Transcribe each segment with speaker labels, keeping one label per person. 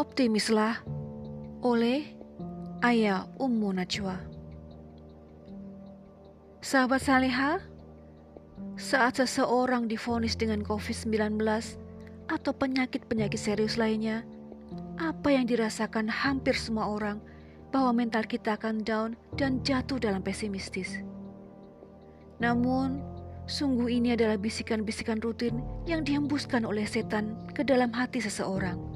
Speaker 1: Optimislah oleh Ayah Ummu Najwa. Sahabat Saleha, saat seseorang difonis dengan COVID-19 atau penyakit-penyakit serius lainnya, apa yang dirasakan hampir semua orang bahwa mental kita akan down dan jatuh dalam pesimistis. Namun, sungguh ini adalah bisikan-bisikan rutin yang dihembuskan oleh setan ke dalam hati seseorang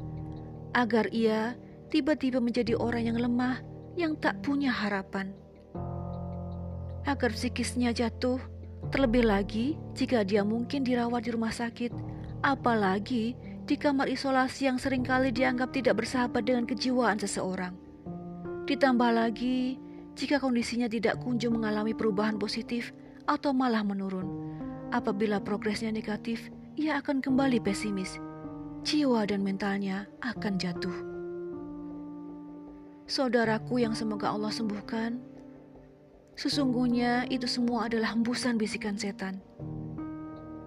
Speaker 1: agar ia tiba-tiba menjadi orang yang lemah, yang tak punya harapan. Agar psikisnya jatuh, terlebih lagi jika dia mungkin dirawat di rumah sakit, apalagi di kamar isolasi yang sering kali dianggap tidak bersahabat dengan kejiwaan seseorang. Ditambah lagi, jika kondisinya tidak kunjung mengalami perubahan positif atau malah menurun, apabila progresnya negatif, ia akan kembali pesimis jiwa dan mentalnya akan jatuh. Saudaraku yang semoga Allah sembuhkan, sesungguhnya itu semua adalah hembusan bisikan setan.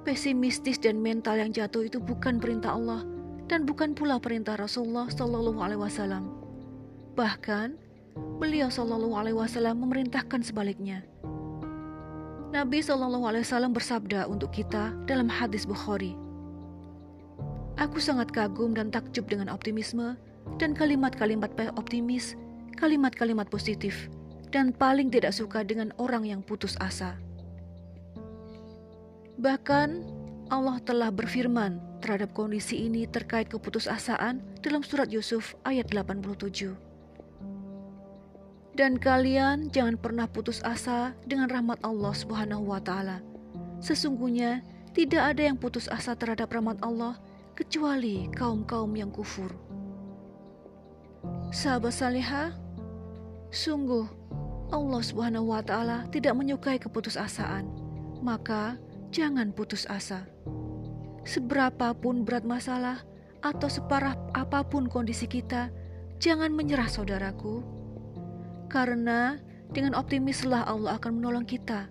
Speaker 1: Pesimistis dan mental yang jatuh itu bukan perintah Allah dan bukan pula perintah Rasulullah Shallallahu Alaihi Wasallam. Bahkan beliau Shallallahu Alaihi Wasallam memerintahkan sebaliknya. Nabi Shallallahu Alaihi Wasallam bersabda untuk kita dalam hadis Bukhari, Aku sangat kagum dan takjub dengan optimisme dan kalimat-kalimat optimis, kalimat-kalimat positif, dan paling tidak suka dengan orang yang putus asa. Bahkan Allah telah berfirman terhadap kondisi ini terkait keputusasaan dalam surat Yusuf ayat 87. Dan kalian jangan pernah putus asa dengan rahmat Allah Subhanahu wa taala. Sesungguhnya tidak ada yang putus asa terhadap rahmat Allah kecuali kaum-kaum yang kufur. Sahabat Salihah, sungguh Allah Subhanahu wa taala tidak menyukai keputusasaan. Maka jangan putus asa. Seberapapun berat masalah atau separah apa pun kondisi kita, jangan menyerah saudaraku. Karena dengan optimislah Allah akan menolong kita.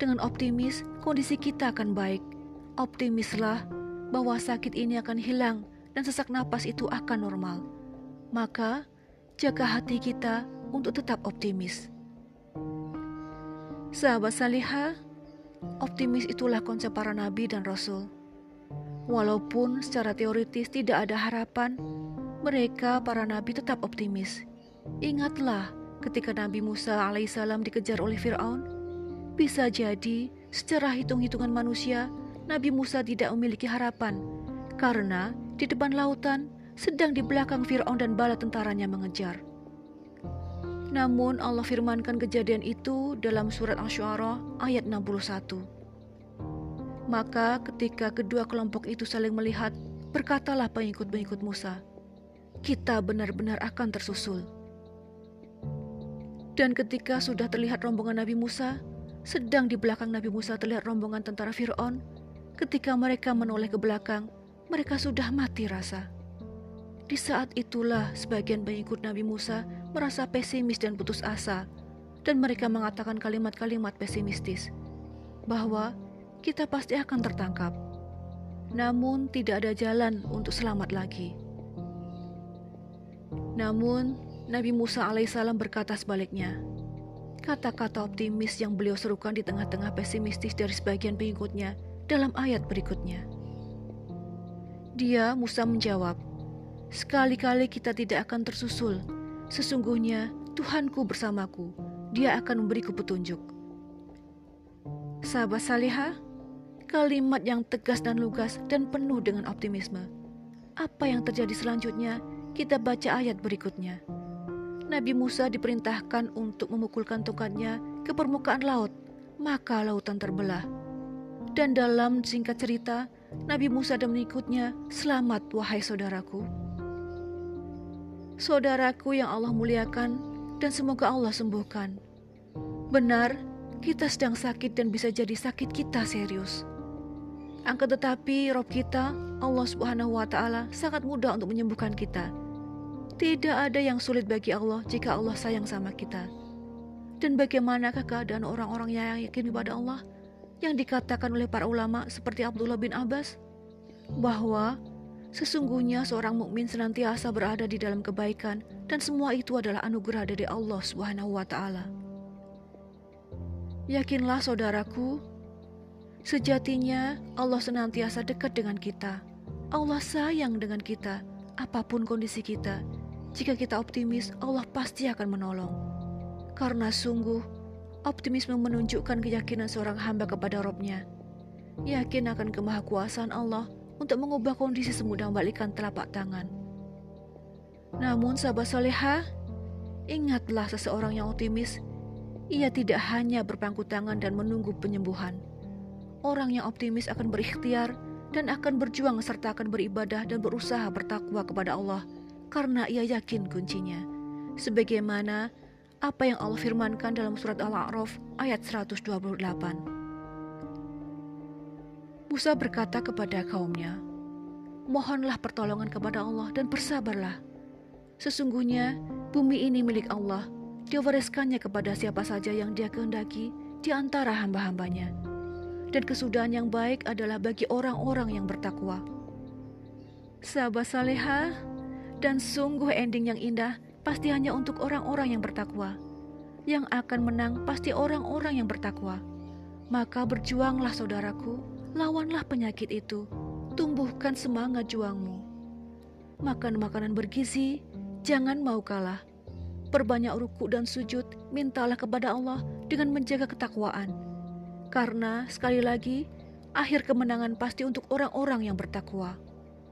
Speaker 1: Dengan optimis, kondisi kita akan baik. Optimislah bahwa sakit ini akan hilang dan sesak napas itu akan normal. Maka, jaga hati kita untuk tetap optimis. Sahabat Salihah, optimis itulah konsep para nabi dan rasul. Walaupun secara teoritis tidak ada harapan, mereka para nabi tetap optimis. Ingatlah ketika Nabi Musa alaihissalam dikejar oleh Firaun, bisa jadi secara hitung-hitungan manusia Nabi Musa tidak memiliki harapan karena di depan lautan sedang di belakang Firaun dan bala tentaranya mengejar. Namun Allah firmankan kejadian itu dalam surat Asy-Syu'ara ayat 61. Maka ketika kedua kelompok itu saling melihat, berkatalah pengikut-pengikut Musa, "Kita benar-benar akan tersusul." Dan ketika sudah terlihat rombongan Nabi Musa, sedang di belakang Nabi Musa terlihat rombongan tentara Firaun, Ketika mereka menoleh ke belakang, mereka sudah mati rasa. Di saat itulah sebagian pengikut Nabi Musa merasa pesimis dan putus asa, dan mereka mengatakan kalimat-kalimat pesimistis bahwa kita pasti akan tertangkap. Namun, tidak ada jalan untuk selamat lagi. Namun, Nabi Musa alaihissalam berkata sebaliknya. Kata-kata optimis yang beliau serukan di tengah-tengah pesimistis dari sebagian pengikutnya dalam ayat berikutnya. Dia, Musa menjawab, Sekali-kali kita tidak akan tersusul. Sesungguhnya Tuhanku bersamaku. Dia akan memberiku petunjuk. Sahabat Salihah, kalimat yang tegas dan lugas dan penuh dengan optimisme. Apa yang terjadi selanjutnya? Kita baca ayat berikutnya. Nabi Musa diperintahkan untuk memukulkan tongkatnya ke permukaan laut, maka lautan terbelah dan dalam singkat cerita, Nabi Musa dan mengikutnya, selamat wahai saudaraku. Saudaraku yang Allah muliakan dan semoga Allah sembuhkan. Benar, kita sedang sakit dan bisa jadi sakit kita serius. Angka tetapi Rob kita, Allah Subhanahu wa taala sangat mudah untuk menyembuhkan kita. Tidak ada yang sulit bagi Allah jika Allah sayang sama kita. Dan bagaimanakah keadaan orang-orang yang yakin kepada Allah? Yang dikatakan oleh para ulama seperti Abdullah bin Abbas bahwa Sesungguhnya seorang mukmin senantiasa berada di dalam kebaikan dan semua itu adalah anugerah dari Allah Subhanahu wa taala. Yakinlah saudaraku, sejatinya Allah senantiasa dekat dengan kita. Allah sayang dengan kita, apa pun kondisi kita. Jika kita optimis, Allah pasti akan menolong. Karena sungguh, optimisme menunjukkan keyakinan seorang hamba kepada Robnya. Yakin akan kemahakuasaan Allah untuk mengubah kondisi semudah membalikkan telapak tangan. Namun sahabat soleha, ingatlah seseorang yang optimis, ia tidak hanya berpangku tangan dan menunggu penyembuhan. Orang yang optimis akan berikhtiar dan akan berjuang serta akan beribadah dan berusaha bertakwa kepada Allah karena ia yakin kuncinya. Sebagaimana apa yang Allah firmankan dalam surat Al-A'raf ayat 128. Musa berkata kepada kaumnya, Mohonlah pertolongan kepada Allah dan bersabarlah. Sesungguhnya bumi ini milik Allah, dia wariskannya kepada siapa saja yang dia kehendaki di antara hamba-hambanya. Dan kesudahan yang baik adalah bagi orang-orang yang bertakwa. Sahabat saleha, dan sungguh ending yang indah pasti hanya untuk orang-orang yang bertakwa. Yang akan menang pasti orang-orang yang bertakwa. Maka berjuanglah saudaraku Lawanlah penyakit itu, tumbuhkan semangat juangmu. Makan makanan bergizi, jangan mau kalah. Perbanyak ruku dan sujud, mintalah kepada Allah dengan menjaga ketakwaan. Karena sekali lagi, akhir kemenangan pasti untuk orang-orang yang bertakwa.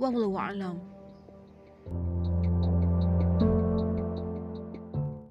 Speaker 1: Wallahu a'lam.